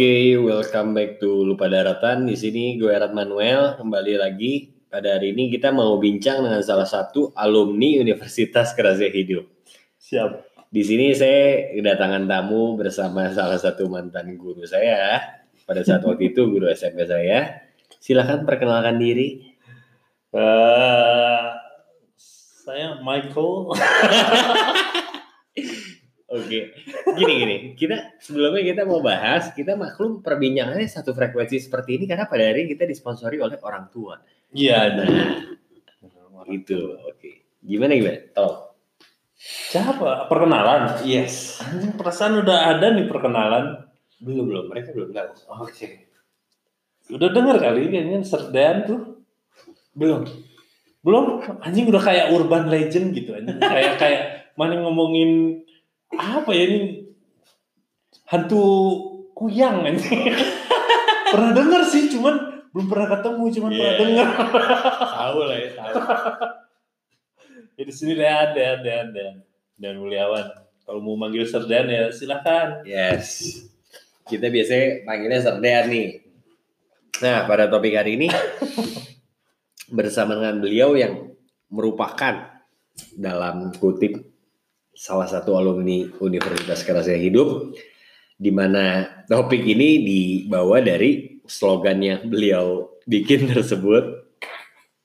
Oke, welcome back to Lupa Daratan. Di sini gue Erat Manuel kembali lagi. Pada hari ini kita mau bincang dengan salah satu alumni Universitas Kerasnya Hidup. Siap. Di sini saya kedatangan tamu bersama salah satu mantan guru saya pada saat waktu itu guru SMP saya. Silahkan perkenalkan diri. Eh, saya Michael. Oke, gini gini. Kita sebelumnya kita mau bahas, kita maklum perbincangannya satu frekuensi seperti ini karena pada hari ini kita disponsori oleh orang tua. Iya. Nah, itu. Oke. Gimana gimana? Tolong. Siapa? Perkenalan. Yes. Anjing, Perasaan udah ada nih perkenalan. Belum belum. Mereka belum tahu. Oke. Udah denger kali kayaknya Serdan tuh. Belum. Belum? Anjing udah kayak urban legend gitu anjing. kayak kayak mana ngomongin apa ya ini hantu kuyang anjing. pernah denger sih cuman belum pernah ketemu cuman pernah Yeah. denger. Tahu lah ya. Tahu. Ya di sini ada ada ada dan Mulyawan. Kalau mau manggil Serdan ya silahkan. Yes. Kita biasanya panggilnya Serdean nih. Nah, pada topik hari ini bersama dengan beliau yang merupakan dalam kutip salah satu alumni Universitas Kerasnya Hidup di mana topik ini dibawa dari slogan yang beliau bikin tersebut.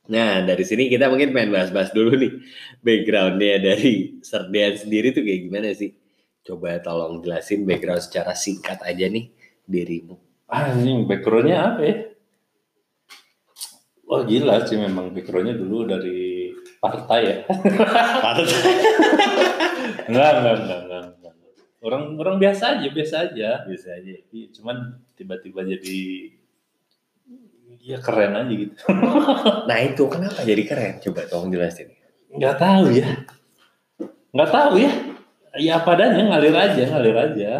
Nah, dari sini kita mungkin pengen bahas-bahas dulu nih backgroundnya dari Serdean sendiri tuh kayak gimana sih? Coba tolong jelasin background secara singkat aja nih dirimu. Anjing backgroundnya apa ya? Oh gila sih memang backgroundnya dulu dari partai ya. enggak, enggak, enggak, enggak, enggak. Orang orang biasa aja, biasa aja. Bisa aja. Iya, cuman tiba-tiba jadi ya keren aja gitu. Nah itu kenapa jadi keren? Coba tolong jelasin. Nggak tahu ya. Nggak tahu ya. Ya apa adanya ngalir aja, ngalir aja.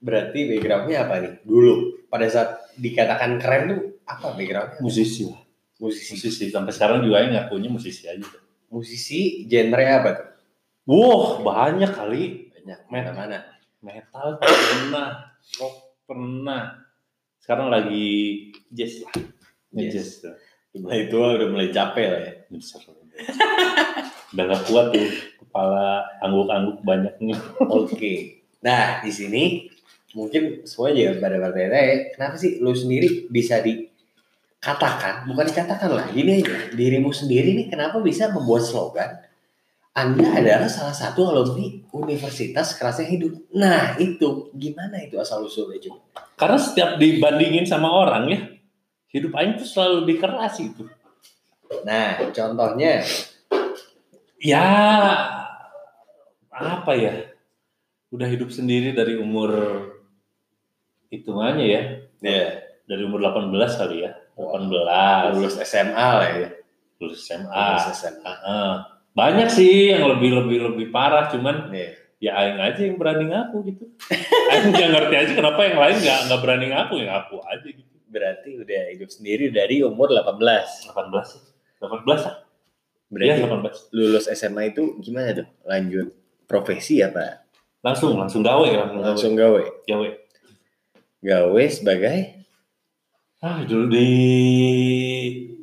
Berarti backgroundnya apa nih? Dulu pada saat dikatakan keren tuh apa backgroundnya? Musisi lah. Musisi. Musisi sampai sekarang juga yang ngakunya musisi aja. Musisi genre apa tuh? Wah, banyak kali. Banyak. Mana Mana-mana. metal pernah, rock pernah. Sekarang lagi jazz lah. Jazz. Jazz. tuh. Mulai tua udah mulai capek lah ya. Besar. Udah gak kuat tuh kepala angguk-angguk banyak nih. Oke. Nah di sini mungkin semua juga pada bertanya kenapa sih lu sendiri bisa dikatakan bukan dikatakan lah gini aja dirimu sendiri nih kenapa bisa membuat slogan anda adalah salah satu alumni Universitas Kerasnya Hidup. Nah itu gimana itu asal usulnya coba? Karena setiap dibandingin sama orang ya, hidup Aing tuh selalu lebih keras gitu. Nah contohnya Ya, apa ya? Udah hidup sendiri dari umur hitungannya ya, ya dari umur 18 kali ya. 18, lulus SMA lah ya. lulus SMA. Lulus SMA. Heeh. Banyak sih yang lebih lebih lebih parah, cuman Nih. ya Aing aja yang berani ngaku gitu. Aing nggak ngerti aja kenapa yang lain nggak nggak berani ngaku ya ngaku aja gitu. Berarti udah hidup sendiri dari umur 18. 18 sih. 18 lah. Berarti Iya 18. lulus SMA itu gimana tuh? Lanjut profesi apa? Langsung langsung gawe langsung, Langsung gawe. gawe. Gawe sebagai Ah, dulu di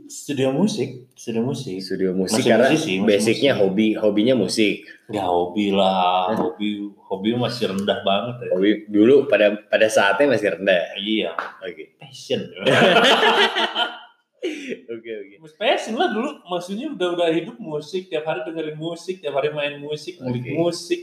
studio musik, studio musik. studio musik Masih karena musisi, masih basicnya musisi. hobi hobinya musik. Ya hobi lah, Hah? hobi hobi masih rendah banget ya. Hobi dulu pada pada saatnya masih rendah. Iya, Oke. passion. Oke oke. passion lah dulu, maksudnya udah udah hidup musik, tiap hari dengerin musik, tiap hari main musik, ngulik Oke. musik,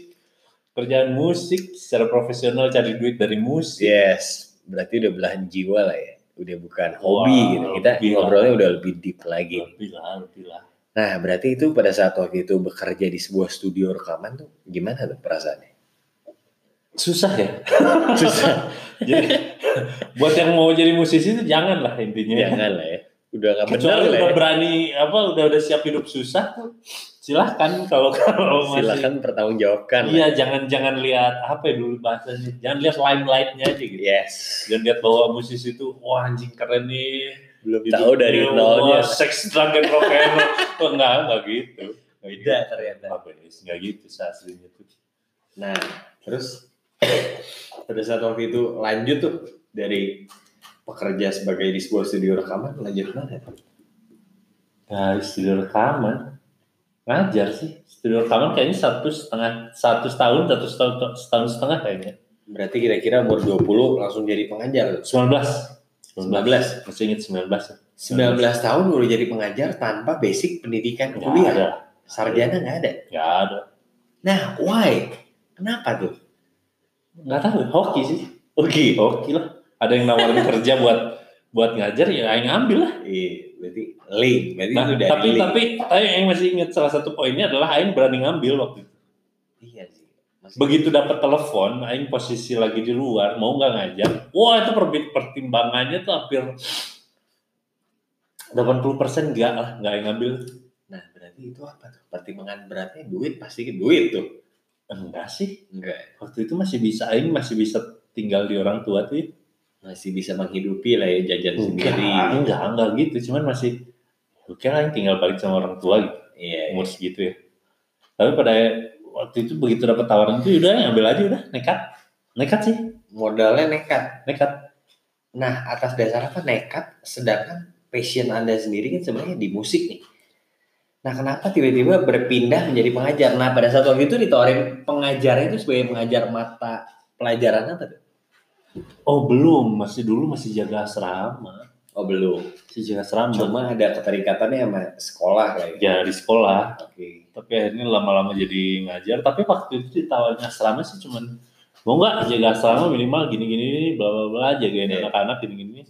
kerjaan musik, secara profesional cari duit dari musik. Yes, berarti udah belahan jiwa lah ya. Udah bukan hobi Wah, gitu. Kita lebih lah. ngobrolnya udah lebih deep lagi. Lebih lah, lebih lah. Nah, berarti itu pada saat waktu itu bekerja di sebuah studio rekaman tuh gimana tuh perasaannya? Susah ya. Susah. Jadi buat yang mau jadi musisi itu jangan lah intinya. Jangan lah ya. Udah gak benar lah udah ya. berani apa udah udah siap hidup susah tuh silahkan kalau kalau masih Silahkan pertanggungjawabkan. lah. iya jangan jangan lihat apa ya dulu bahasanya jangan lihat limelight-nya aja gitu Yes. jangan lihat bahwa musisi itu wah anjing keren nih Belum hidupnya, tahu dari nolnya. seks drug and rock and roll oh, enggak enggak gitu Beda ternyata. apa ya nggak gitu aslinya tuh Nah, terus pada saat waktu itu lanjut tuh dari pekerja sebagai di sebuah studio rekaman lanjut mana? Dari studio rekaman ngajar sih. Studio rekaman kayaknya satu setengah satu tahun satu setahun setahun setengah kayaknya. Berarti kira-kira umur 20 langsung jadi pengajar. 19 19. Masih inget 19 ya? 19 tahun udah jadi pengajar tanpa basic pendidikan Nggak kuliah. ada. Sarjana nggak ada. Nggak ada. Nah, why? Kenapa tuh? Nggak tahu. Hoki sih. Oke. Hoki lah. Ada yang nawarin kerja buat buat ngajar ya aing ambil lah. Iya, berarti link. Berarti Nah, itu dari tapi link. tapi tapi yang masih ingat salah satu poinnya adalah aing berani ngambil waktu itu. Iya sih. Masih- Begitu dapat telepon, aing posisi lagi di luar, mau nggak ngajar? Wah itu pertimbangannya tuh hampir 80% enggak lah, nggak yang ngambil. Nah, berarti itu apa tuh? Pertimbangan beratnya duit pasti duit tuh. Enggak sih, Enggak. waktu itu masih bisa, aing masih bisa tinggal di orang tua tuh. ya. Masih bisa menghidupi lah ya jajan Enggak, sendiri. enggak, enggak gitu, cuman masih oke lah tinggal balik sama orang tua gitu, Iya. umur segitu ya. Tapi pada waktu itu begitu dapat tawaran itu udah ambil aja udah nekat, nekat sih, Modalnya nekat. nekat. Nah, atas dasar apa nekat? Sedangkan passion Anda sendiri kan sebenarnya di musik nih. Nah, kenapa tiba-tiba berpindah menjadi pengajar? Nah, pada saat waktu itu ditawarin pengajarnya itu sebagai pengajar mata pelajaran apa tuh? Oh belum, masih dulu masih jaga asrama, Oh, belum. masih jaga asrama. Cuma ada keterikatannya sama sekolah lah ya. ya di sekolah Oke. tapi akhirnya lama-lama jadi ngajar tapi waktu itu ditawarin asrama sih cuman mau nggak jaga asrama minimal gini-gini bla bla bla jagain Iya. anak-anak gini-gini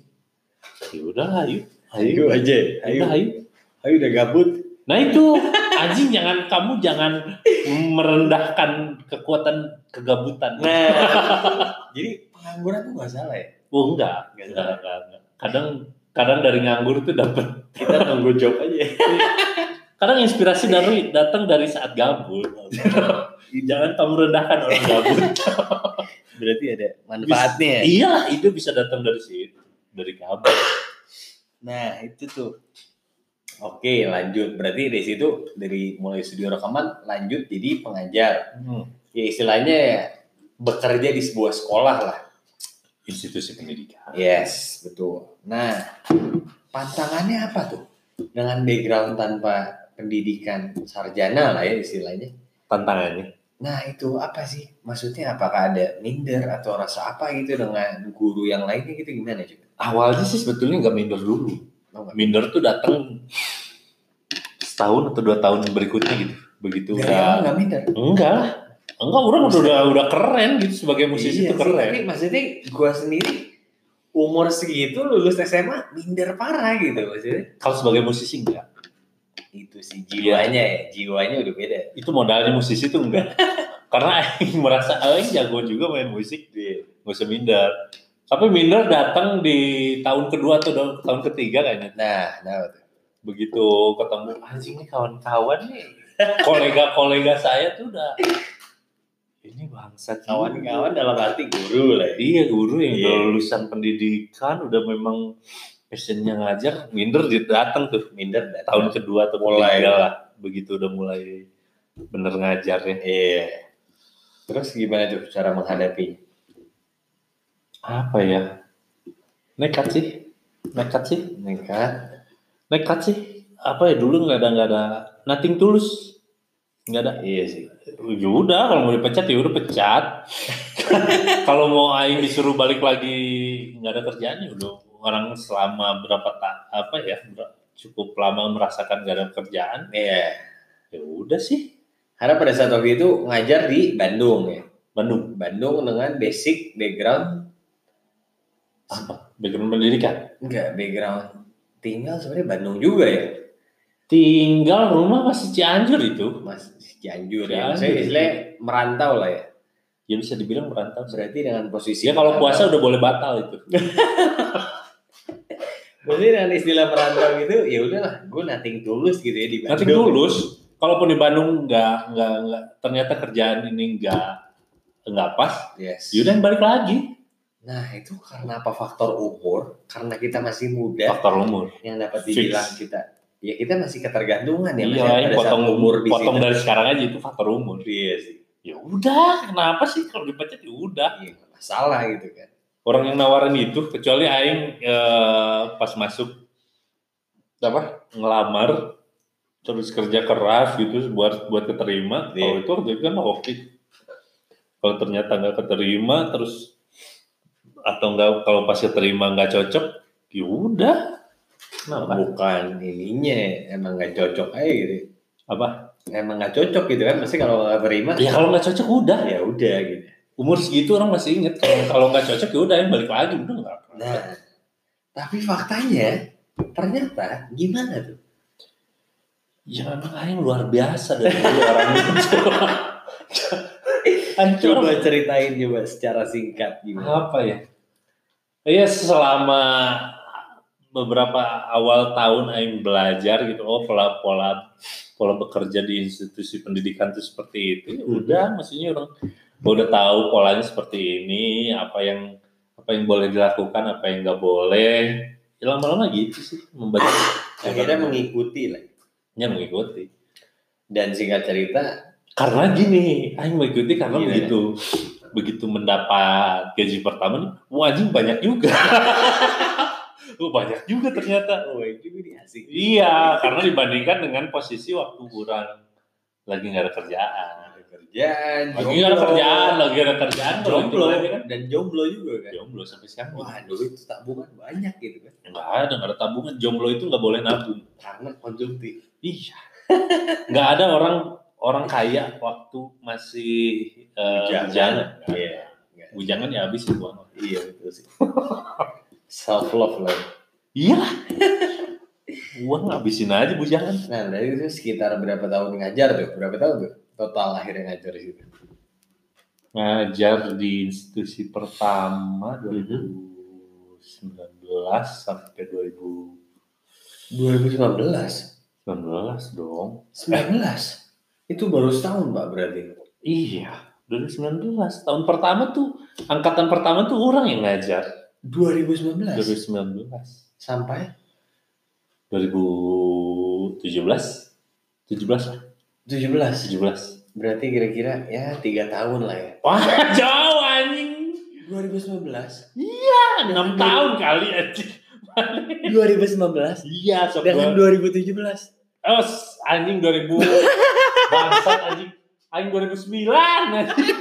ya udah ayo Ayo aja. Ayo. udah ayo Ayo udah gabut. nah itu anjing jangan kamu jangan merendahkan kekuatan kegabutan Nah, jadi pengangguran tuh gak salah ya. oh enggak Nggak enggak, enggak, enggak. kadang kadang dari nganggur tuh dapat Kita nunggu job aja. kadang inspirasi dari datang dari saat gabut jangan kamu rendahkan orang gabut Berarti ada manfaatnya. Iya, ide bisa datang dari situ, dari kabel. Nah, itu tuh. Oke, lanjut. Berarti dari situ dari mulai studio rekaman lanjut jadi pengajar. Ya istilahnya ya bekerja di sebuah sekolah lah. Institusi pendidikan. Yes, betul. Nah, pantangannya apa tuh? Dengan background tanpa pendidikan sarjana lah ya istilahnya. Tantangannya. Nah, itu apa sih? Maksudnya apakah ada minder atau rasa apa gitu dengan guru yang lainnya gitu gimana juga? Awalnya sih sebetulnya nggak minder dulu. Oh. Minder tuh datang setahun atau dua tahun berikutnya gitu. Begitu Dari udah awal nggak minder. enggak. Enggak, orang udah udah, udah keren gitu sebagai musisi Iya sih, keren. Tapi maksudnya gua sendiri umur segitu lulus SMA minder parah gitu maksudnya. Kalau sebagai musisi enggak. Itu sih jiwanya ya, jiwanya udah beda. Itu modalnya musisi tuh enggak. Karena aing merasa aing jago juga main musik, Iya. nggak usah minder. Tapi minder datang di tahun kedua atau tahun ketiga kayaknya. Nah, nah begitu ketemu anjing nih kawan-kawan nih kolega-kolega saya tuh udah ini bangsat kawan-kawan dalam arti guru lah ya. iya guru yang udah lulusan pendidikan udah memang passionnya ngajar minder dia datang tuh. Minder dan tahun kedua atau Mulai. ketiga lah begitu udah mulai bener ngajar ya Iya. Terus gimana tuh cara menghadapi? apa ya? Nekat sih. Nekat sih. Nekat. nekat sih. Apa ya? Dulu nggak ada nggak ada nothing tulus nggak ada Iya sih. ya udah kalau mau dipecat ya udah pecat kalau mau aing disuruh balik lagi nggak ada kerjaan ya udah orang selama berapa tak apa ya cukup lama merasakan nggak ada kerjaan Iya. ya udah sih Karena pada saat waktu itu ngajar di Bandung ya. Bandung Bandung dengan basic background apa background pendidikan enggak background tinggal sebenarnya Bandung juga ya. Tinggal rumah masih Cianjur itu Mas Cianjur Cianjur. ya. Saya istilahnya merantau lah ya. ya bisa dibilang merantau Berarti dengan posisi ya kalau puasa udah boleh batal itu Berarti dengan istilah merantau gitu, ya udahlah, gue nothing tulus gitu ya di Bandung. nanti lulus kalaupun di Bandung nggak nggak nggak ternyata kerjaan ini nggak nggak pas Yes. yaudah balik lagi Nah itu karena apa faktor umur? Karena kita masih muda, faktor umur yang dapat Fix. dibilang kita, ya kita masih ketergantungan ya. iya, ya, potong umur di potong dari sekarang aja itu faktor umur. Iya sih. Ya udah, kenapa sih kalau dipecat ya udah. Iya, nggak masalah gitu kan. orang yang nawarin itu kecuali aing eh, pas masuk apa ngelamar terus kerja keras gitu buat buat keterima Iya. kalau itu itu kan oke kalau ternyata nggak keterima terus atau enggak kalau pas keterima nggak cocok ya udah kenapa Bukan ininya emang nggak cocok aja gitu. apa Emang nggak cocok gitu kan. Pasti kalau nggak terima ya kalau nggak cocok udah ya udah gitu. umur segitu orang masih inget kalau nggak cocok ya udah yang balik lagi udah nggak Nah, tapi faktanya ternyata gimana tuh? Ya memang Aing luar biasa dari orang itu. Hancur. Coba ceritain coba secara singkat gimana? Apa ya? Iya selama beberapa awal tahun Aing belajar gitu, oh pola pola pola bekerja di institusi pendidikan itu seperti itu. Ya Udah, maksudnya orang udah tahu polanya seperti ini, apa yang apa yang boleh dilakukan, apa yang nggak boleh. Ya lama-lama gitu sih membaca. Akhirnya mengikuti lah. Ya mengikuti. Dan singkat cerita, Karena gini, Aing mengikuti karena Gimana? begitu begitu mendapat gaji pertama nih, anjing banyak juga. oh, banyak juga ternyata. oh juga asik. Iya, karena dibandingkan dengan posisi waktu kurang lagi nggak ada kerjaan. Kerjaan, Lagi nggak ada kerjaan, lagi ada kerjaan, jomblo itu kan dan jomblo juga kan. jomblo sampai sekarang. Wah, dulu itu tabungan banyak gitu kan. Nggak ada, nggak ada tabungan. Jomblo itu nggak boleh nabung. Karena konsumtif. Iya. Nggak ada orang orang kaya waktu masih uh, bujangan. Iya. Bujangan ya habis uang. Iya betul sih. Self love lah. Iya. Uang ngabisin aja bujangan. Nah, dari itu sekitar berapa tahun ngajar tuh? Berapa tahun tuh? Total akhirnya ngajar di situ. Ngajar di institusi pertama Mhm. 2019 sampai 2019 2019. dong. 19. Itu baru setahun, Pak, berarti. Iya, 2019. Tahun pertama tuh angkatan pertama tuh orang yang ngajar. 2019. 2019. Sampai 2017. 17 lah. 17. 17. Berarti kira-kira ya tiga tahun lah ya. Wah, jauh anjing. 2019. Iya, 6 tahun kali anjing. 2019 Iya, sok dengan gua- 2017. Oh, s- anjing 2000. Bangsat anjing. Anjing 2009 anjing.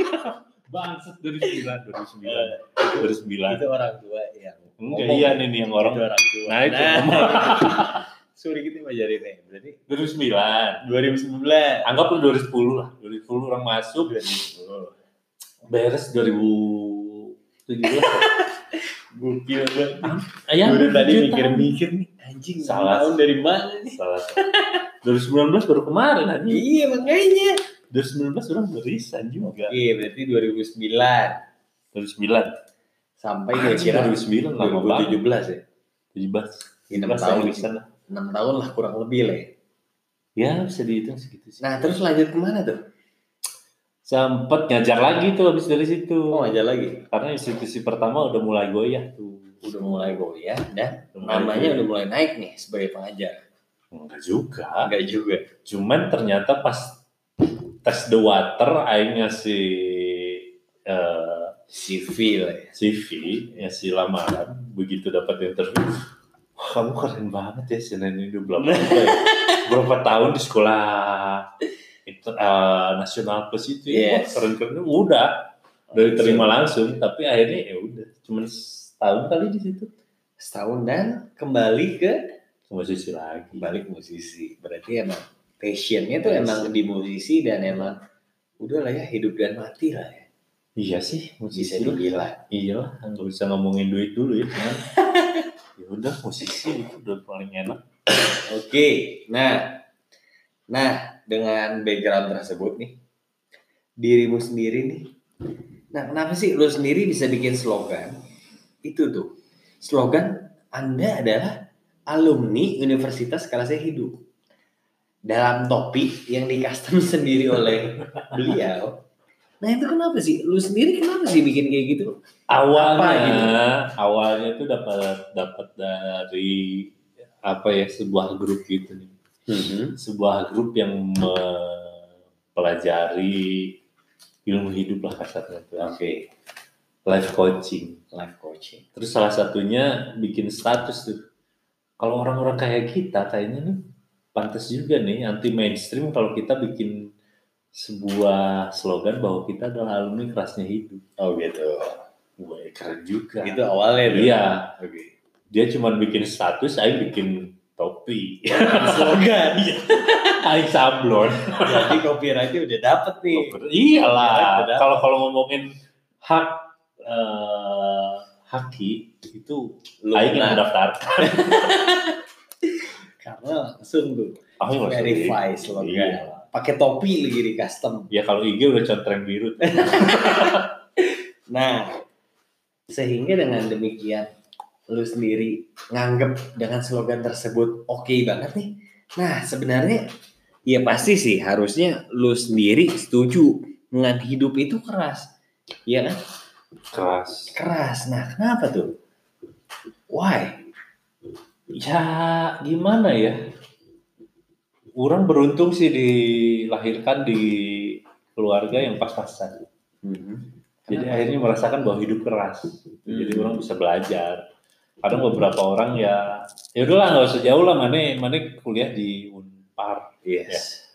Bangsat 2009, 2009. 2009. Itu orang tua yang Enggak iya nih, nih yang orang Itu orang tua. Nah, itu ngomong. Sorry kita ngajarin nih. Berarti 2009. 2019. Anggap lu 2010 lah. 2010 orang masuk, beres 2017. Gokil banget. Ayah, Gue tadi tujuh mikir-mikir nih. Anjing, Salah. tahun dari mana nih? Salah. 2019 baru kemarin anjing. Iya makanya. 2019 orang berisan juga. Iya berarti 2009 2009. sampai Anjing, kira-kira 2009 lama banget. 2017 ya. 17. Enam 17 tahun di sana. 6 tahun lah kurang lebih lah ya. Ya, bisa dihitung segitu sih. Nah terus lanjut ke mana tuh? Sempet ngajar lagi tuh habis dari situ. Oh ngajar lagi. Karena institusi pertama udah mulai goyah tuh. Udah mulai goyah dan Udah namanya udah mulai naik nih sebagai pengajar. Enggak juga. Enggak juga. Cuman ternyata pas tes the water aing ngasih eh, CV lah ya. CV, ngasih lamaran, begitu dapat interview, wah kamu keren banget ya Senin ini udah berapa, ya? berapa tahun di sekolah inter- eh, nasional plus itu ya, Yes. wah, keren-keren udah udah diterima langsung, tapi akhirnya ya udah, cuman setahun kali di situ, Setahun dan kembali ke sama sisi lagi. balik musisi. Berarti emang passionnya tuh Passion. emang di musisi dan emang udah lah ya hidup dan mati lah ya. Iya sih, Bisa musisi lu. dibilang. Iya lah, nggak bisa ngomongin duit dulu ya. Cuman, ya udah musisi itu udah paling enak. Oke, nah, nah dengan background tersebut nih, dirimu sendiri nih, nah kenapa sih lu sendiri bisa bikin slogan itu tuh, slogan Anda adalah alumni Universitas Kalasnya Hidup dalam topi yang di custom sendiri oleh beliau. Nah itu kenapa sih? Lu sendiri kenapa sih bikin kayak gitu? Awalnya, Apa gitu? awalnya itu dapat dapat dari apa ya sebuah grup gitu nih, sebuah grup yang mempelajari ilmu hidup lah kasarnya. Oke. life coaching. Life coaching. Terus salah satunya bikin status tuh. Kalau orang-orang kayak kita kayaknya nih pantas juga nih anti mainstream kalau kita bikin sebuah slogan bahwa kita adalah alumni kerasnya hidup. Oh gitu. Wah, keren juga. Itu awalnya. Iya, Oke. dia cuma bikin status, saya bikin topi. Slogan. Aing sablon. Jadi copyrightnya udah dapet nih. Iyalah, kalau kalau ngomongin hak eh, haki itu Aing yang mendaftarkan. Karena langsung tuh langsung verify slogan. Iya. Pakai topi lagi di custom. Ya kalau IG udah contreng biru. Nah, sehingga dengan demikian lu sendiri nganggep dengan slogan tersebut oke banget nih. Nah, sebenarnya ya pasti sih harusnya lu sendiri setuju dengan hidup itu keras. Iya kan? Keras. Keras. Nah, kenapa tuh? Why? Ya gimana ya? Orang beruntung sih dilahirkan di keluarga yang pas-pasan. Jadi akhirnya merasakan bahwa hidup keras. Jadi Hmm. orang bisa belajar. Kadang beberapa orang ya, ya udahlah nggak usah jauh lah, mana mana kuliah di Unpar. Yes.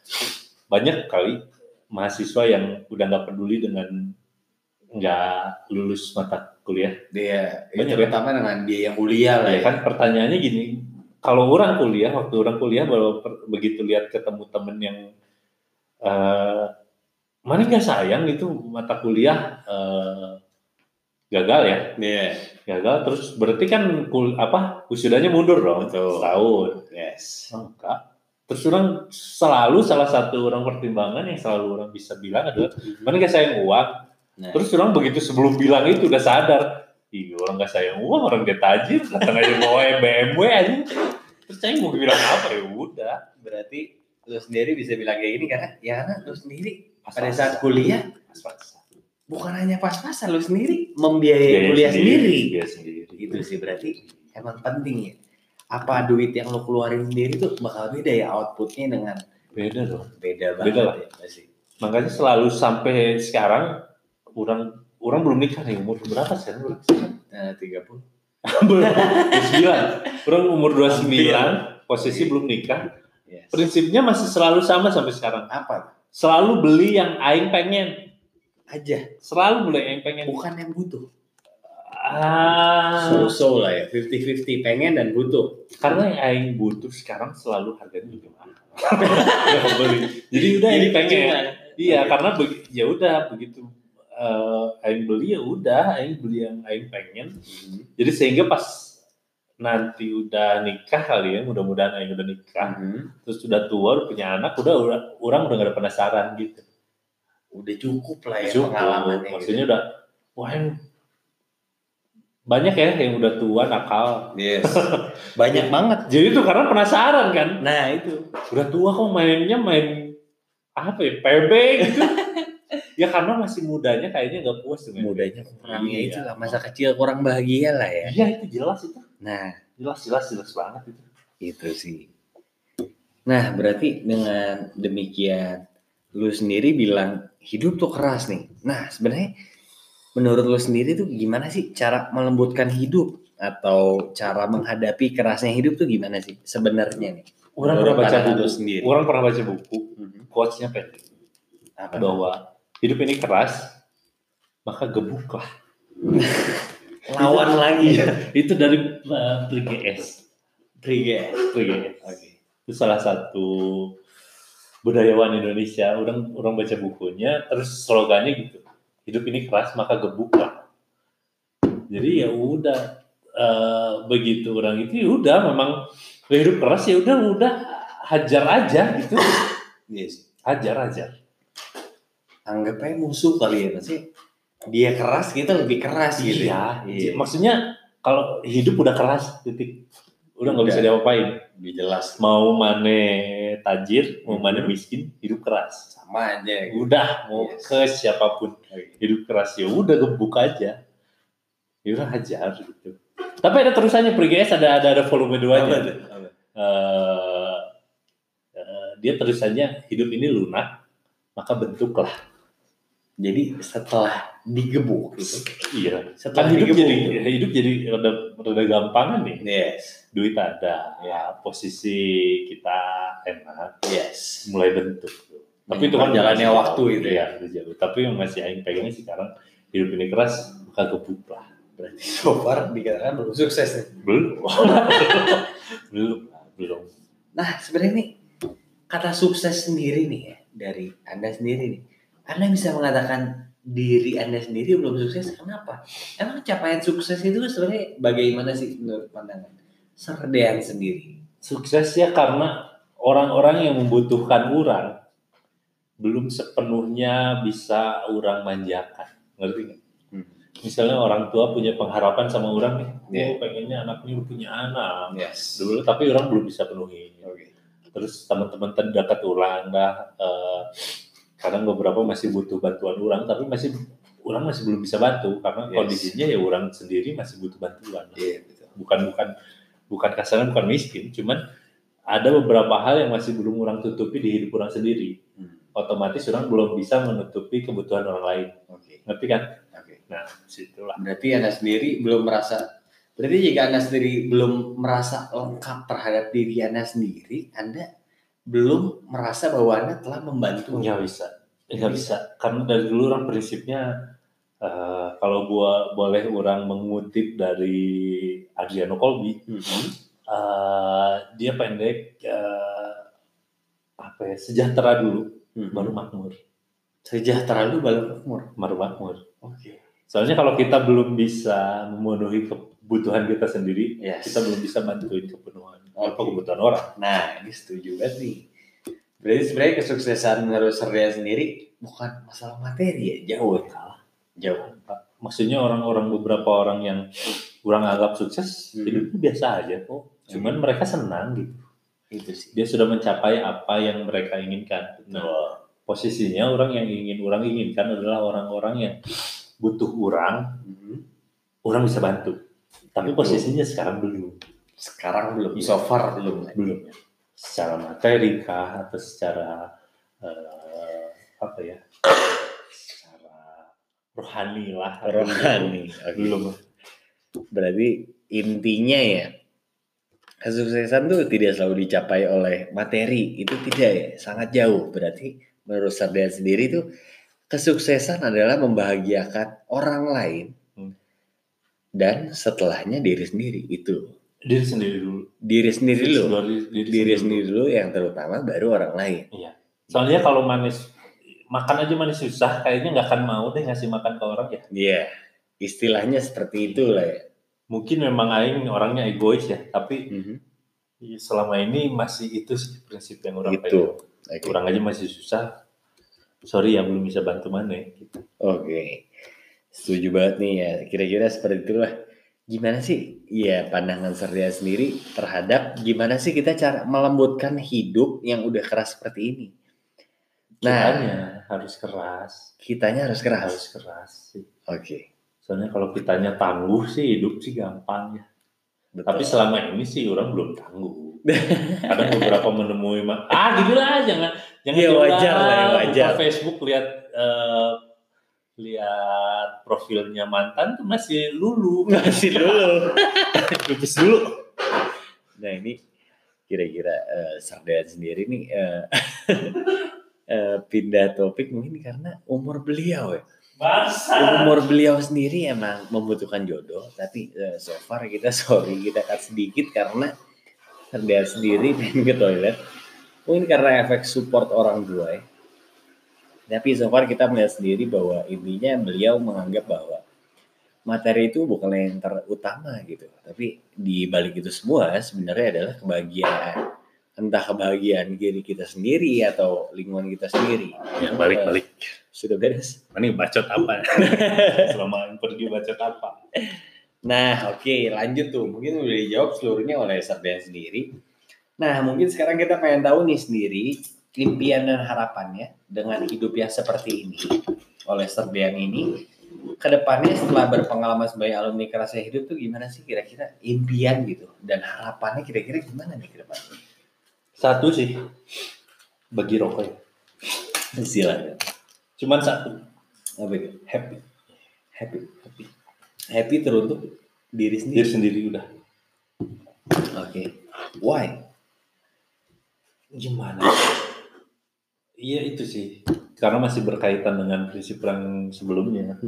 Banyak kali mahasiswa yang udah nggak peduli dengan nggak lulus mata kuliah. Dia Banyak terutama dengan biaya kuliah lah Ya ya. kan pertanyaannya gini, kalau orang kuliah, waktu orang kuliah baru begitu lihat ketemu temen yang eh mana nggak sayang itu mata kuliah eh, gagal ya, Iya. gagal terus berarti kan kul apa wisudanya mundur dong Betul. setahun. Yes. Enggak. Terus orang selalu salah satu orang pertimbangan yang selalu orang bisa bilang adalah mana nggak sayang uang. Nah, Terus orang begitu sebelum bilang itu udah sadar, iya orang nggak sayang uang, orang dia tajir, datang aja bawa BMW aja. Terus saya mau bilang apa ya udah. berarti lu sendiri bisa bilang kayak gini karena ya karena lu sendiri pada Pas-pasan. saat kuliah Pas-pasan. bukan hanya pas-pasan lu sendiri membiayai Biaya kuliah sendiri. Biaya sendiri. Itu sih berarti emang penting ya. Apa duit yang lu keluarin sendiri tuh bakal beda ya outputnya dengan Beda dong. beda banget Beda lah. ya pasti. Makanya selalu sampai sekarang orang orang belum nikah nih umur berapa sih? Belum Nah, 30. belum. 29. Orang umur 29, posisi belum nikah. Yes. Prinsipnya masih selalu sama sampai sekarang. Apa? Selalu beli yang aing pengen. Aja, Selalu beli yang pengen. bukan yang butuh. Ah, So-so lah ya, 50-50 pengen dan butuh. karena yang aing butuh sekarang selalu harganya lebih mahal. Jadi udah aing pengen. Iya, karena begi- ya udah begitu eh aing beli ya udah aing beli yang aing pengen. Jadi sehingga pas nanti udah nikah kali ya, mudah-mudahan aing udah nikah, Mhm. terus udah tua, udah punya anak, udah, orang udah gak ada penasaran gitu. Udah cukup lah ya Cukup. pengalamannya. Maksudnya udah, wah yang banyak ya yang udah tua nakal. Yes. Banyak banget. Jadi tuh karena penasaran kan, Nah, itu. udah tua kok mainnya main apa ya PB gitu. ya karena masih mudanya kayaknya nggak puas dengan Mudanya kurangnya Iya. itu lah masa kecil kurang bahagia lah ya. Iya itu jelas itu, Nah, jelas jelas jelas banget itu. itu sih. Nah, berarti dengan demikian lu sendiri bilang hidup tuh keras nih. Nah, sebenarnya menurut lu sendiri tuh gimana sih cara melembutkan hidup atau cara menghadapi kerasnya hidup tuh gimana sih sebenarnya nih? Orang pernah baca buku, sendiri. orang pernah baca buku, Mhm. quotes-nya pendek Apa? bahwa hidup ini keras, maka gebuklah. Lawan lagi. Itu dari uh, PGS. Trigger. PGS. Oke. Itu salah satu budayawan Indonesia. Orang orang baca bukunya, terus slogannya gitu. Hidup ini keras, maka gebuklah. Jadi ya udah eh, begitu orang itu ya udah memang hidup keras ya udah udah hajar aja gitu. Yes. Hajar aja. Anggapnya musuh kali ya sih. Dia keras kita lebih keras gitu. Iya, Iya. maksudnya kalau hidup udah keras titik udah nggak bisa diapain Lebih jelas mau mana tajir mau mana Mhm. miskin hidup keras sama aja. gitu. udah mau Yes. ke siapa pun hidup keras ya udah gebuk aja ya udah hajar gitu tapi ada terusannya PGS ada ada ada volume tuh? Apa? Eh, eh, dia terusannya hidup ini lunak maka bentuklah Jadi setelah digebuk gitu. Iya. Setelah Kan hidup digebuk jadi gitu. hidup jadi rada rada gampangan nih. Yes. Duit ada, Ya. posisi kita enak, Yes. mulai bentuk. Tapi itu kan masih waktu jauh. gitu ya. Iya, itu jauh. Tapi yang masih aing pegangnya sekarang hidup ini keras, bukan gebuk lah. Berarti so far dikatakan belum sukses nih. Belum. belum belum. Nah, sebenarnya nih kata sukses sendiri nih ya dari Anda sendiri nih. Anda bisa mengatakan diri Anda sendiri belum sukses kenapa? Emang capaian sukses itu sebenarnya bagaimana sih menurut pandangan Serdean sendiri? Sukses ya karena orang-orang yang membutuhkan orang belum sepenuhnya bisa orang manjakan. Ngerti nggak? Hmm. Misalnya orang tua punya pengharapan sama orang nih, Iya. oh pengennya anak ini punya anak. Yes. Dulu tapi orang belum bisa penuhi. Oke. Terus teman-teman terdekat orang dah, eh, kadang beberapa masih butuh bantuan orang, tapi masih orang masih belum bisa bantu karena Yes. kondisinya ya orang sendiri masih butuh bantuan. Iya betul. Bukan bukan bukan kasarnya bukan miskin, cuman ada beberapa hal yang masih belum orang tutupi di hidup orang sendiri. Hmm. Otomatis orang belum bisa menutupi kebutuhan orang lain. Oke. Ngerti kan? Oke. Nah, situlah. Berarti Anda sendiri belum merasa Berarti jika Anda sendiri belum merasa lengkap terhadap diri Anda sendiri, Anda belum merasa bahwa Anda telah membantu. Nggak bisa. Nggak bisa. Karena dari dulu orang prinsipnya eh, kalau gua boleh orang mengutip dari Adriano Colby, Mhm. eh, dia pendek eh, apa ya sejahtera dulu Mhm. baru makmur, Sejahtera lu baru umur. baru makmur. Oke. Soalnya kalau kita belum bisa memenuhi kebutuhan kita sendiri, Yes. kita belum bisa bantuin kepenuhan apa Oke. kebutuhan orang. Nah, ini setuju banget nih. Berarti sebenarnya kesuksesan menurut Serdean sendiri bukan masalah materi ya, jauh ya. Kalah. Jauh. Maksudnya orang-orang beberapa orang yang kurang anggap sukses Hmm. hidupnya biasa aja kok. Cuman mereka senang gitu. Itu sih. Dia sudah mencapai apa yang mereka inginkan. Nah, posisinya orang yang ingin orang inginkan adalah orang-orang yang butuh orang, Mhm. orang bisa bantu. Tapi Betul. posisinya sekarang belum. Sekarang belum, so far belum. belum secara materi kah atau secara eh, apa ya secara rohani lah Rohani. Belum Berarti intinya ya kesuksesan tuh tidak selalu dicapai oleh materi itu tidak ya sangat jauh berarti menurut Sardan sendiri tuh kesuksesan adalah membahagiakan orang lain Hmm. dan setelahnya diri sendiri itu diri sendiri dulu diri sendiri dulu Diri, diri diri sendiri dulu yang terutama baru orang lain dulu. soalnya kalau manis makan aja manis susah kayaknya nggak akan mau deh ngasih makan ke orang ya Iya istilahnya seperti itu lah ya mungkin memang aing orangnya egois ya tapi Mhm. selama ini masih itu sih prinsip yang orang itu pengen. Oke. orang aja masih susah sorry ya belum bisa bantu mana gitu. Oke, setuju banget nih ya. Kira-kira seperti itulah. Gimana sih, ya pandangan Serdia sendiri terhadap gimana sih kita cara melembutkan hidup yang udah keras seperti ini? Nah. Kitanya harus keras Kitanya harus keras. harus keras sih Oke, soalnya kalau kitanya tangguh sih hidup sih gampang ya betul. tapi selama ini sih orang belum tangguh kadang beberapa menemui ah gitu lah jangan jangan coba wajar lah ya, wajar. Facebook lihat eh, lihat profilnya mantan tuh masih lulu masih dulu. pipis dulu Nah ini kira-kira uh, Sardan sendiri nih eh, eh, pindah topik mungkin karena umur beliau ya. Bangsa. umur beliau sendiri emang membutuhkan jodoh tapi eh, so far kita sorry kita cut sedikit karena Serdean sendiri pengen ke toilet mungkin karena efek support orang tua ya tapi so far kita melihat sendiri bahwa intinya beliau menganggap bahwa materi itu bukan yang terutama gitu. Tapi di balik itu semua sebenarnya adalah kebahagiaan. Entah kebahagiaan diri kita sendiri atau lingkungan kita sendiri. Ya balik balik. Sudah beres? Ini bacot apa? Selama pergi bacot apa? Nah, oke, lanjut tuh. Mungkin udah dijawab seluruhnya oleh Sardian sendiri. Nah, mungkin sekarang kita pengen tahu nih sendiri impian dan harapannya dengan hidup yang seperti ini oleh Sardian ini. Ke depannya setelah berpengalaman sebagai alumni kerasa hidup tuh gimana sih kira-kira impian gitu dan harapannya kira-kira gimana nih ke depan? satu sih bagi rokok ya Silakan. cuman satu Apa itu? happy Happy. Happy. Happy teruntuk diri sendiri. diri sendiri udah Oke. Why? Gimana iya itu sih karena masih berkaitan dengan prinsip yang sebelumnya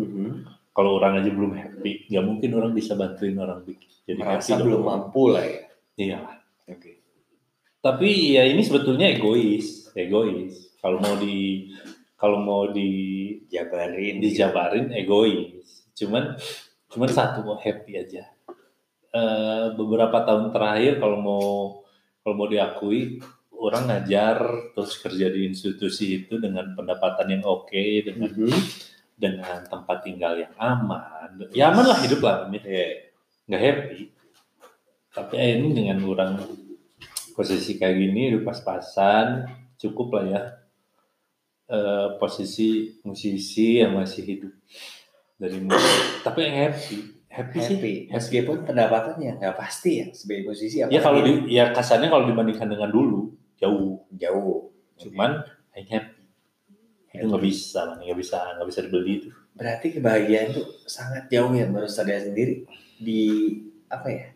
kalau orang aja belum happy nggak mungkin orang bisa bantuin orang bikin jadi Merasa happy belum dong. mampu lah ya. iya Oke. tapi ya ini sebetulnya egois egois kalau mau di kalau mau di Jabarin. dijabarin egois cuman cuman satu mau happy aja Eh, beberapa tahun terakhir kalau mau kalau mau diakui orang ngajar terus kerja di institusi itu dengan pendapatan yang oke dengan Mhm. dengan tempat tinggal yang aman ya aman lah hidup lah ini Iya. nggak happy tapi ya ini dengan orang posisi kayak gini udah pas-pasan cukup lah ya Eh, posisi musisi yang masih hidup dari musik tapi yang happy happy, sih Happy. Meskipun pendapatannya nggak pasti ya sebagai musisi. ya kalau di ya kasarnya kalau dibandingkan dengan dulu jauh jauh. cuman yang happy itu nggak bisa man nggak bisa nggak bisa dibeli itu Berarti kebahagiaan itu sangat jauh ya menurut saya sendiri di apa ya?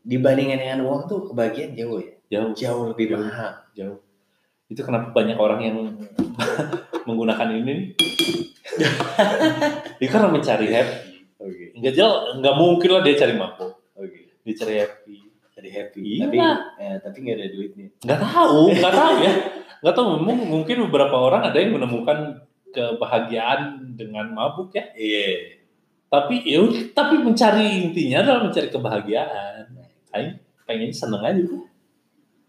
Dibandingkan dengan uang tuh kebahagiaan jauh ya. jauh Jauh lebih Jauh. mahal. jauh itu kenapa banyak orang yang menggunakan ini nih dia karena mencari happy Oke. nggak jauh nggak mungkin lah dia cari mabuk Oke. dia cari happy happy. Iya. Tapi eh, tapi nggak ada duitnya. nggak tahu nggak tahu ya nggak tahu mung- mungkin beberapa orang ada yang menemukan kebahagiaan dengan mabuk ya Iya. tapi ya tapi mencari intinya adalah mencari kebahagiaan Aing pengen seneng aja udah.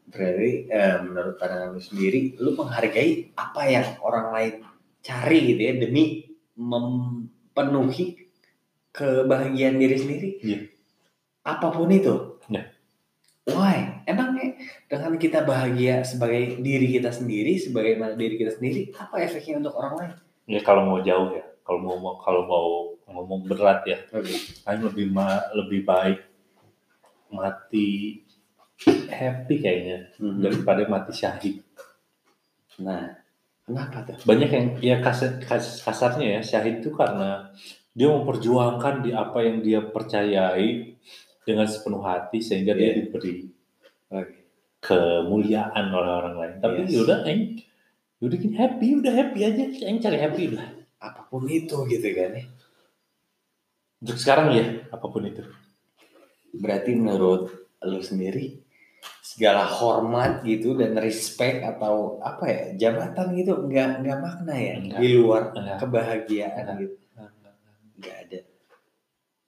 Berarti eh, menurut pandangan lu sendiri, lu menghargai apa yang orang lain cari gitu ya demi memenuhi kebahagiaan diri sendiri. Iya. Apa pun itu. Why? Emangnya dengan kita bahagia sebagai diri kita sendiri, sebagaimana diri kita sendiri, apa efeknya untuk orang lain? ya kalau mau jauh ya kalau mau kalau mau ngomong berat ya Oke. Aing lebih ma- lebih baik mati happy kayaknya daripada mati syahid Nah, kenapa tuh? banyak yang ya kasar, kas- kasarnya ya syahid itu karena dia memperjuangkan di apa yang dia percayai dengan sepenuh hati sehingga dia Iya. diberi kemuliaan oleh orang lain tapi Yes. yaudah aing yaudah gini happy udah happy aja aing cari happy udah Apa pun itu gitu kan ya. untuk sekarang ya apa pun itu Berarti menurut lu sendiri segala hormat gitu dan respect atau apa ya jabatan gitu nggak nggak makna ya Enggak. di luar Enggak. kebahagiaan Enggak. gitu nggak ada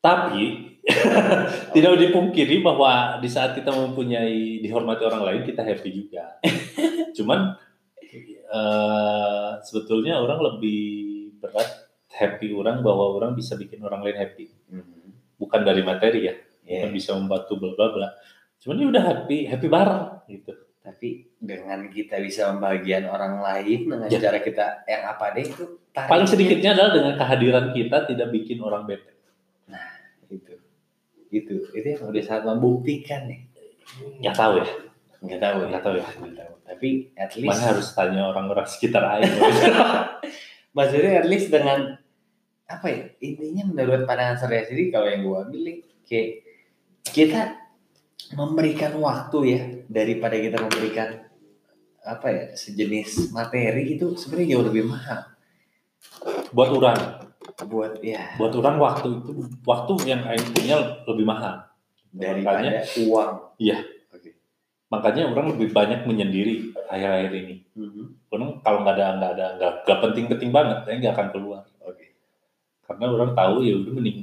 Tapi tidak dipungkiri bahwa di saat kita mempunyai dihormati orang lain kita happy juga. Cuman eh, sebetulnya orang lebih berat happy orang bahwa orang bisa bikin orang lain happy. Bukan dari materi ya, Ya, bukan bisa membantu bla bla bla. Cuman dia udah happy, happy bareng gitu. tapi dengan kita bisa membahagiakan orang lain dengan Ya. cara kita yang apa deh itu Paling sedikitnya adalah dengan kehadiran kita tidak bikin orang bete. Itu itu itu yang udah sangat membuktikan nih. Nggak tahu ya, nggak tahu nggak tahu ya. nggak tahu. Tapi at least Mana harus tanya orang-orang sekitar aja. maksudnya at least dengan apa ya intinya menurut pandangan saya sendiri kalau yang gue ambil kayak kita memberikan waktu ya daripada kita memberikan apa ya sejenis materi itu sebenarnya jauh lebih mahal. Buat orang, buat ya. Buat orang waktu itu waktu yang Aing punya lebih mahal. Makanya daripada uang. Iya. oke. Makanya orang lebih banyak menyendiri akhir-akhir ini. Mhm. orang kalau nggak ada nggak ada nggak nggak penting-penting banget Aing nggak akan keluar. Oke. Karena orang tahu ya udah mending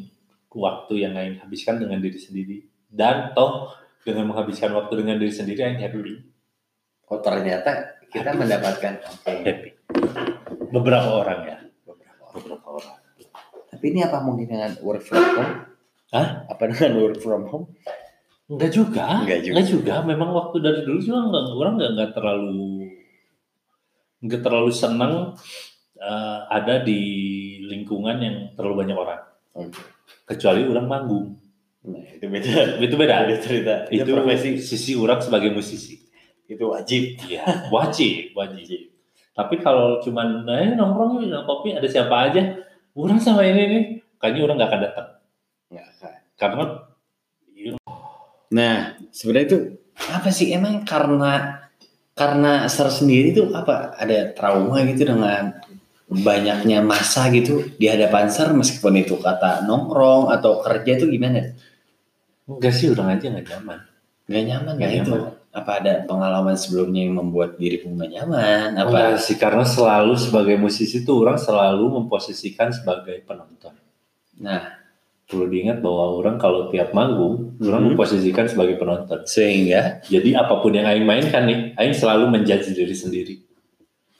waktu yang Aing habiskan dengan diri sendiri. Dan toh dengan menghabiskan waktu dengan diri sendiri Aing happy. Oh ternyata kita mendapatkan oke. Happy. Beberapa orang ya beberapa orang. beberapa orang tapi ini apa mungkin dengan work from home Hah? apa dengan work from home Enggak juga. Enggak juga. Enggak juga. Memang waktu dari dulu juga enggak, orang enggak, enggak terlalu enggak terlalu senang eh, ada di lingkungan yang terlalu banyak orang. oke Kecuali orang manggung. nah itu beda Itu beda. Beda cerita itu, Itu profesi sisi orang sebagai musisi. itu wajib Iya, wajib, wajib. Tapi kalau cuman eh nongkrong minum kopi ada siapa aja? Orang sama ini nih kayaknya orang nggak akan datang. Nggak akan. Karena Nah, sebenarnya itu apa sih emang karena karena ser sendiri tuh apa ada trauma gitu dengan banyaknya masa gitu di hadapan ser meskipun itu kata nongkrong atau kerja tuh gimana? enggak sih orang aja nggak nyaman. Gak nyaman Nggak nggak itu? Apa ada pengalaman sebelumnya yang membuat dirimu gak nyaman? Apa? Enggak sih karena selalu sebagai musisi tuh orang selalu memposisikan sebagai penonton. Nah, Perlu diingat bahwa orang kalau tiap manggung, orang Mhm. memposisikan sebagai penonton. sehingga Jadi apa pun yang Aing mainkan nih, Aing selalu menjudge diri sendiri.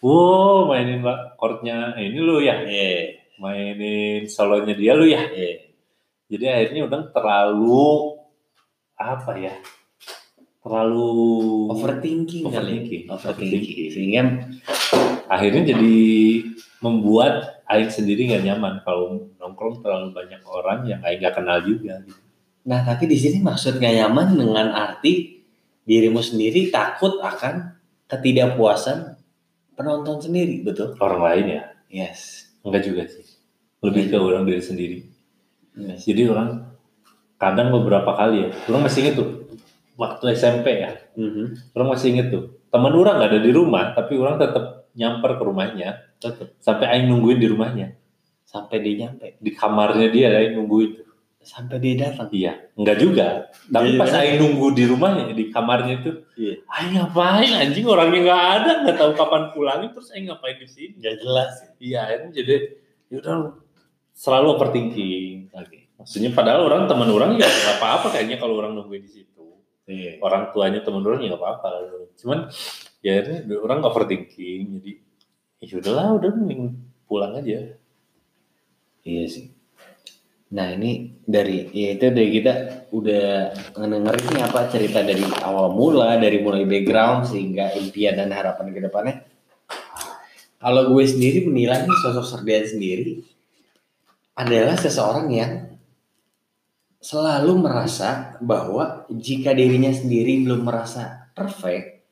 Wow, mainin mbak chordnya ini lu ya, eh mainin solonya dia lu ya. eh Jadi akhirnya udah terlalu apa ya? Terlalu overthinking kali. Overthinking. Overthinking. Overthinking. Sehingga akhirnya jadi membuat Aing sendiri nggak nyaman kalau nongkrong terlalu banyak orang yang Aing nggak kenal juga. Gitu. Nah, tapi di sini maksud gak nyaman dengan arti dirimu sendiri takut akan ketidakpuasan penonton sendiri, betul? Orang lain ya, Yes. enggak juga sih. Lebih ke orang diri sendiri. yes. Jadi orang kadang beberapa kali ya, orang masih inget tuh waktu SMP ya, Mhm. orang masih inget tuh teman orang nggak ada di rumah, tapi orang tetap nyamper ke rumahnya, Tetep. sampai Aing nungguin di rumahnya, Sampai dia nyampe, di kamarnya dia Aing nungguin tuh. sampai dia datang. Iya, enggak juga. Tapi Iya, pas. Aing nunggu di rumahnya, di kamarnya itu, Iya. Aing ngapain anjing orangnya nggak ada, nggak tahu kapan pulangnya, terus Aing ngapain di sini? Gak jelas. Iya, akhirnya jadi yaudah selalu overthinking. Maksudnya padahal orang teman orang ya apa-apa kayaknya kalau orang nungguin di situ. Iya. Orang tuanya teman orang ya nggak apa-apa. Cuman ya akhirnya orang overthinking. Jadi ya udahlah, udah mending pulang aja. Iya sih. Nah ini dari ya itu dari kita udah ngedengerin nih apa cerita dari awal mula dari mulai background sehingga impian dan harapan ke depannya. Kalau gue sendiri menilai sosok Serdian sendiri adalah seseorang yang selalu merasa bahwa jika dirinya sendiri belum merasa perfect,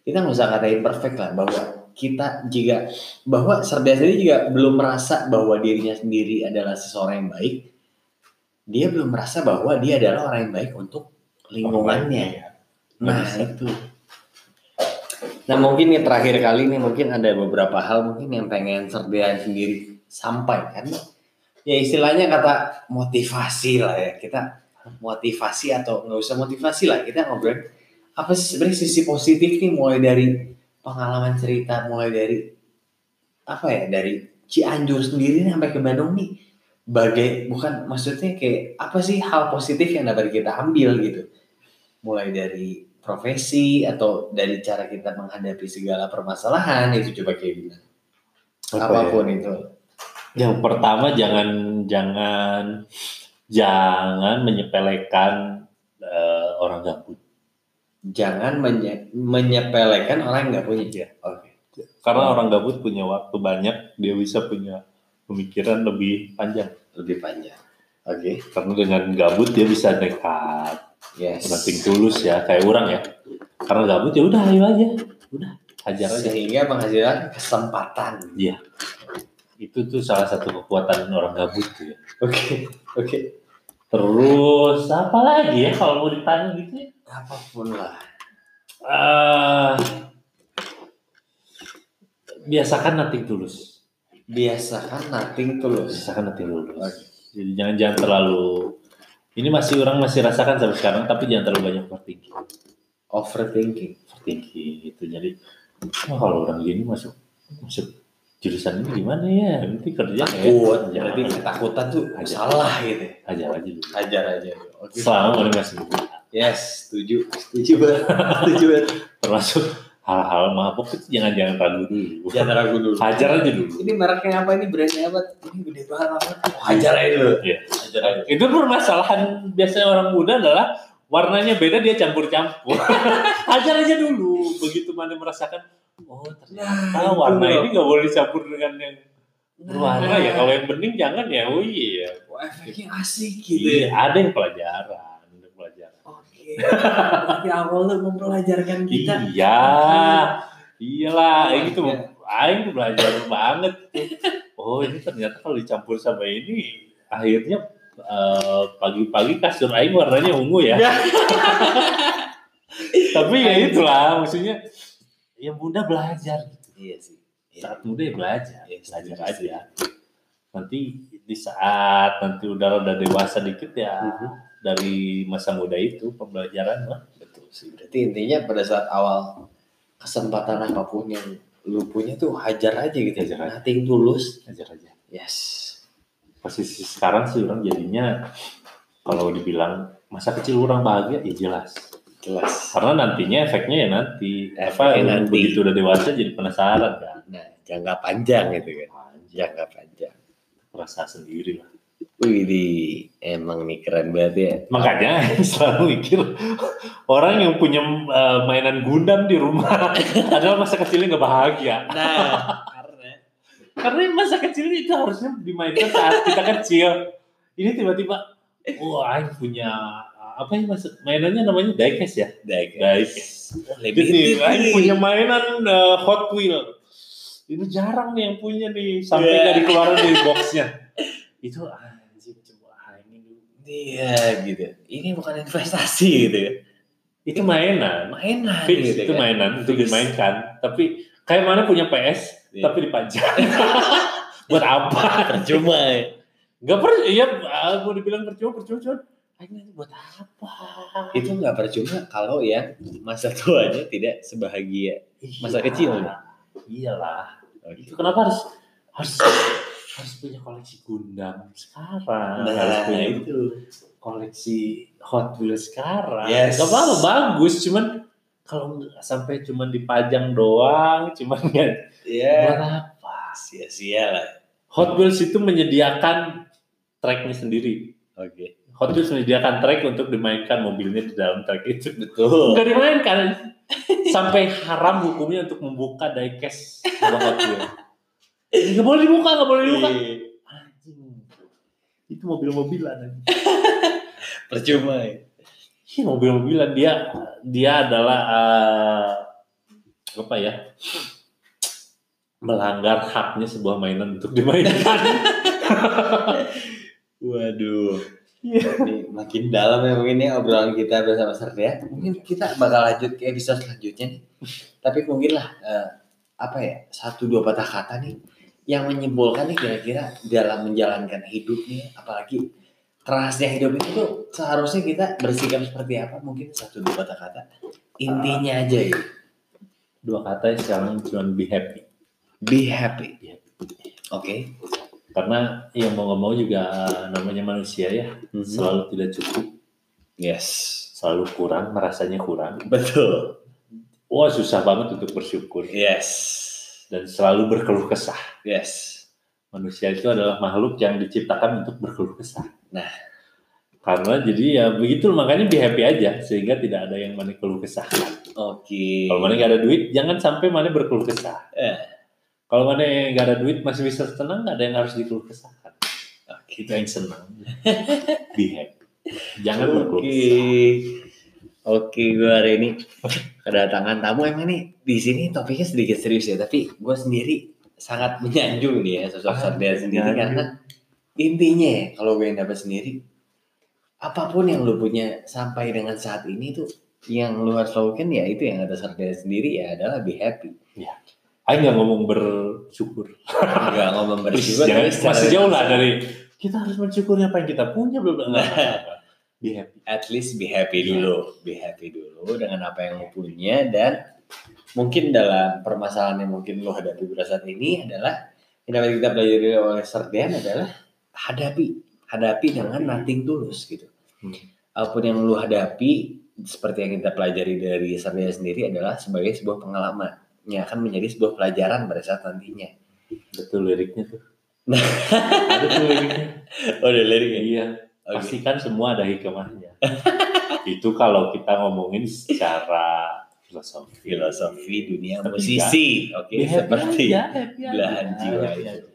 kita nggak usah katain perfect lah bahwa kita jika bahwa Serdian sendiri juga belum merasa bahwa dirinya sendiri adalah seseorang yang baik, dia belum merasa bahwa dia adalah orang yang baik untuk lingkungannya. Nah itu. Nah mungkin nih terakhir kali nih mungkin ada beberapa hal mungkin yang pengen Serdian sendiri sampaikan. Ya istilahnya kata motivasi lah ya. Kita motivasi atau nggak usah motivasi lah. Kita ngobrol apa sih sebenarnya sisi positif nih? Mulai dari pengalaman cerita mulai dari apa ya dari Cianjur sendiri nih sampai ke Bandung nih. Bagai bukan maksudnya kayak apa sih hal positif yang dapat kita ambil gitu? Mulai dari profesi atau dari cara kita menghadapi segala permasalahan itu coba kayak gimana? Apa apa pun itu Yang pertama jangan jangan jangan menyepelekan eh, orang gabut. jangan menye- menyepelekan orang yang nggak punya Iya. oke Karena orang gabut punya waktu banyak, dia bisa punya pemikiran lebih panjang. lebih panjang oke Karena dengan gabut dia bisa nekat, yes nothing tulus ya, kayak orang ya. Karena gabut ya udah ayo aja, udah hajar aja. sehingga menghasilkan kesempatan Itu tuh salah satu kekuatan orang gabut tuh ya. oke oke Terus apa lagi ya kalau mau ditanya gitu ya? apa pun lah Eh, biasakan nothing tulus. biasakan nothing tulus Biasakan nothing tulus. Oke. Jadi jangan jangan terlalu ini masih orang masih rasakan sampai sekarang tapi jangan terlalu banyak overthinking. overthinking Overthinking itu jadi wah kalau orang gini masuk masuk jurusan ini gimana ya? Nanti kerja takut ya. berarti ketakutan tuh Aja. salah gitu aja aja dulu. ajar aja oke Selama orang masih muda. yes setuju setuju banget setuju banget Termasuk hal-hal mabuk itu jangan jangan ragu dulu. jangan ragu dulu Hajar aja dulu. ini mereknya apa ini brandnya apa ini gede banget apa hajar aja dulu Iya. hajar aja Itu permasalahan biasanya orang muda adalah warnanya beda dia campur-campur. Hajar aja dulu. Begitu mana merasakan, oh ternyata Nah, warna ini nggak boleh dicampur dengan yang berwarna Nah. ya. Kalau yang bening jangan ya. Oh iya. Wah, efeknya asik gitu Iya, ya ada yang pelajaran, ada pelajaran. oke berarti awal tuh mempelajarkan kita Iya. Iyalah, Oh, ini tuh iya. aing tuh belajar banget. Oh, ini ternyata kalau dicampur sama ini akhirnya eh, pagi-pagi kasur aing warnanya ungu ya. Tapi ya itulah maksudnya yang muda belajar Iya sih. Iya. saat muda ya belajar, Iya, belajar setuju, aja. Nanti di saat nanti udah udah dewasa dikit ya Mhm. dari masa muda itu pembelajaran mah Betul sih. Berarti intinya pada saat awal kesempatan apa pun yang lu punya tuh hajar aja gitu. Hajar aja. Nothing tulus. belajar aja. Yes. Posisi sekarang sih orang jadinya kalau dibilang masa kecil orang bahagia ya jelas. Jelas. Karena nantinya efeknya ya nanti apa Efeknya nanti. begitu udah dewasa jadi penasaran kan. Nah, jangka panjang gitu kan. Jangka panjang. rasa sendiri lah. Wih, emang nih keren banget ya. Makanya selalu mikir orang yang punya uh, mainan Gundam di rumah adalah masa kecilnya nggak bahagia. Nah, karena Karena masa kecilnya itu harusnya dimainkan saat kita kecil. Ini tiba-tiba, wah, Aing punya uh, apa yang masuk mainannya namanya diecast ya? Diecast. lebih Jadi itu Aing punya mainan uh, Hot Wheel. Ini jarang nih yang punya nih sampai Yeah. nggak dikeluarin dari boxnya. Itu anjing coba ini Iya gitu. Ini bukan investasi gitu ya. itu mainan. Mainan Fix gitu itu kan. mainan untuk dimainkan. Tapi kayak mana punya PS Iya. tapi dipajang. Buat apa? Percuma ya. Gak per, iya, ah, mau dibilang percuma, percuma, cuman Aing ini buat apa? Itu nggak percuma kalau yang masa tuanya tidak sebahagia. masa Iya. kecil. Iyalah. Oke. Itu kenapa harus harus harus punya koleksi Gundam sekarang? Nah, harus punya itu. koleksi Hot Wheels sekarang. Yes. Gak apa-apa, bagus. Cuman kalau sampai cuman dipajang doang, cuman nggak Iya. buat apa? Sia-sia lah. Hot Wheels itu menyediakan tracknya sendiri. Oke. Hot Wheels menyediakan track untuk dimainkan mobilnya di dalam track itu. Betul. Enggak dimainkan. Sampai haram hukumnya untuk membuka diecast sama Hot Wheels. Nggak boleh dibuka, nggak boleh dibuka. Iya. Anjing. Itu mobil-mobilan. Percuma ya. Ih, mobil-mobilan dia dia adalah eh, apa ya? melanggar haknya sebuah mainan untuk dimainkan. Waduh. Ini makin dalam ya mungkin ya obrolan kita bersama Sardia. Mungkin kita bakal lanjut ke episode selanjutnya nih. Tapi mungkin lah eh, apa ya satu dua patah kata nih yang menyimpulkan nih kira-kira dalam menjalankan hidup nih apalagi kerasnya hidup itu tuh seharusnya kita bersikap seperti apa mungkin satu dua patah kata intinya aja ya Dua kata yang cuma be happy. be happy Be happy. oke Karena yang mau nggak mau juga namanya manusia ya selalu tidak cukup, yes selalu kurang, merasanya kurang. betul Wah susah banget untuk bersyukur yes dan selalu berkeluh kesah. yes Manusia itu adalah makhluk yang diciptakan untuk berkeluh kesah. Nah. karena jadi ya begitu makanya be happy aja sehingga tidak ada yang mana keluh kesah. oke Kalau mana nggak ada duit jangan sampai mana berkeluh kesah. Eh. Kalau mana nggak ada duit masih bisa tenang nggak ada yang harus dikeluh kesahkan. oke Kita yang senang. be happy. Jangan berkeluh Oke. kesah. Oke, gue hari ini kedatangan tamu emang nih di sini topiknya sedikit serius ya, tapi gue sendiri sangat menyanjung nih ya sosok Ah, Sardia sendiri menyanjung. karena intinya ya, kalau gue yang dapat sendiri apa pun yang lu punya sampai dengan saat ini tuh yang lu harus lakukan ya itu yang ada Sardia sendiri ya adalah be happy. Ayo nggak ngomong bersyukur. Enggak ngomong bersyukur Jangan- masih jauh lah dari kita harus mensyukuri apa yang kita punya belum. Be happy. at least be happy Iya. dulu, be happy dulu dengan apa yang lo punya dan mungkin dalam permasalahan yang mungkin lo hadapi pada saat ini adalah yang dapat kita pelajari oleh Serdian adalah hadapi, hadapi dengan nothing tulus gitu. Hmm. Apa pun yang lo hadapi seperti yang kita pelajari dari Serdian sendiri adalah sebagai sebuah pengalaman yang akan menjadi sebuah pelajaran pada saat nantinya. Betul liriknya tuh. Nah. ada tuh liriknya. Oh, udah lirik ya? Iya. Oke. Pastikan semua ada hikmahnya. Itu kalau kita ngomongin secara filosofi. Filosofi dunia musisi, oke, Be happy seperti happy aja. belahan jiwa itu.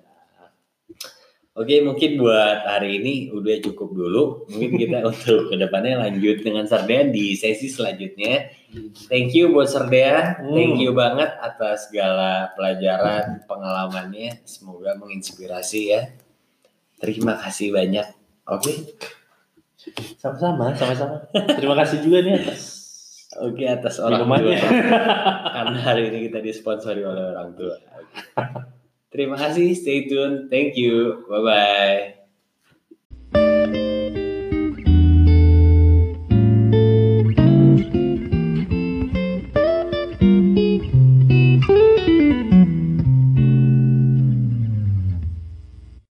Oke, mungkin buat hari ini udah cukup dulu. Mungkin kita untuk ke depannya lanjut dengan Sardean di sesi selanjutnya. Thank you buat Sardean. Hmm. Thank you banget atas segala pelajaran pengalamannya. Semoga menginspirasi ya. Terima kasih banyak. Oke. Sama-sama, sama-sama. Terima kasih juga nih atas Oke atas orang minumannya. tua. Karena hari ini kita disponsori oleh orang tua. Oke. Terima kasih. Stay tune. Thank you. Bye bye.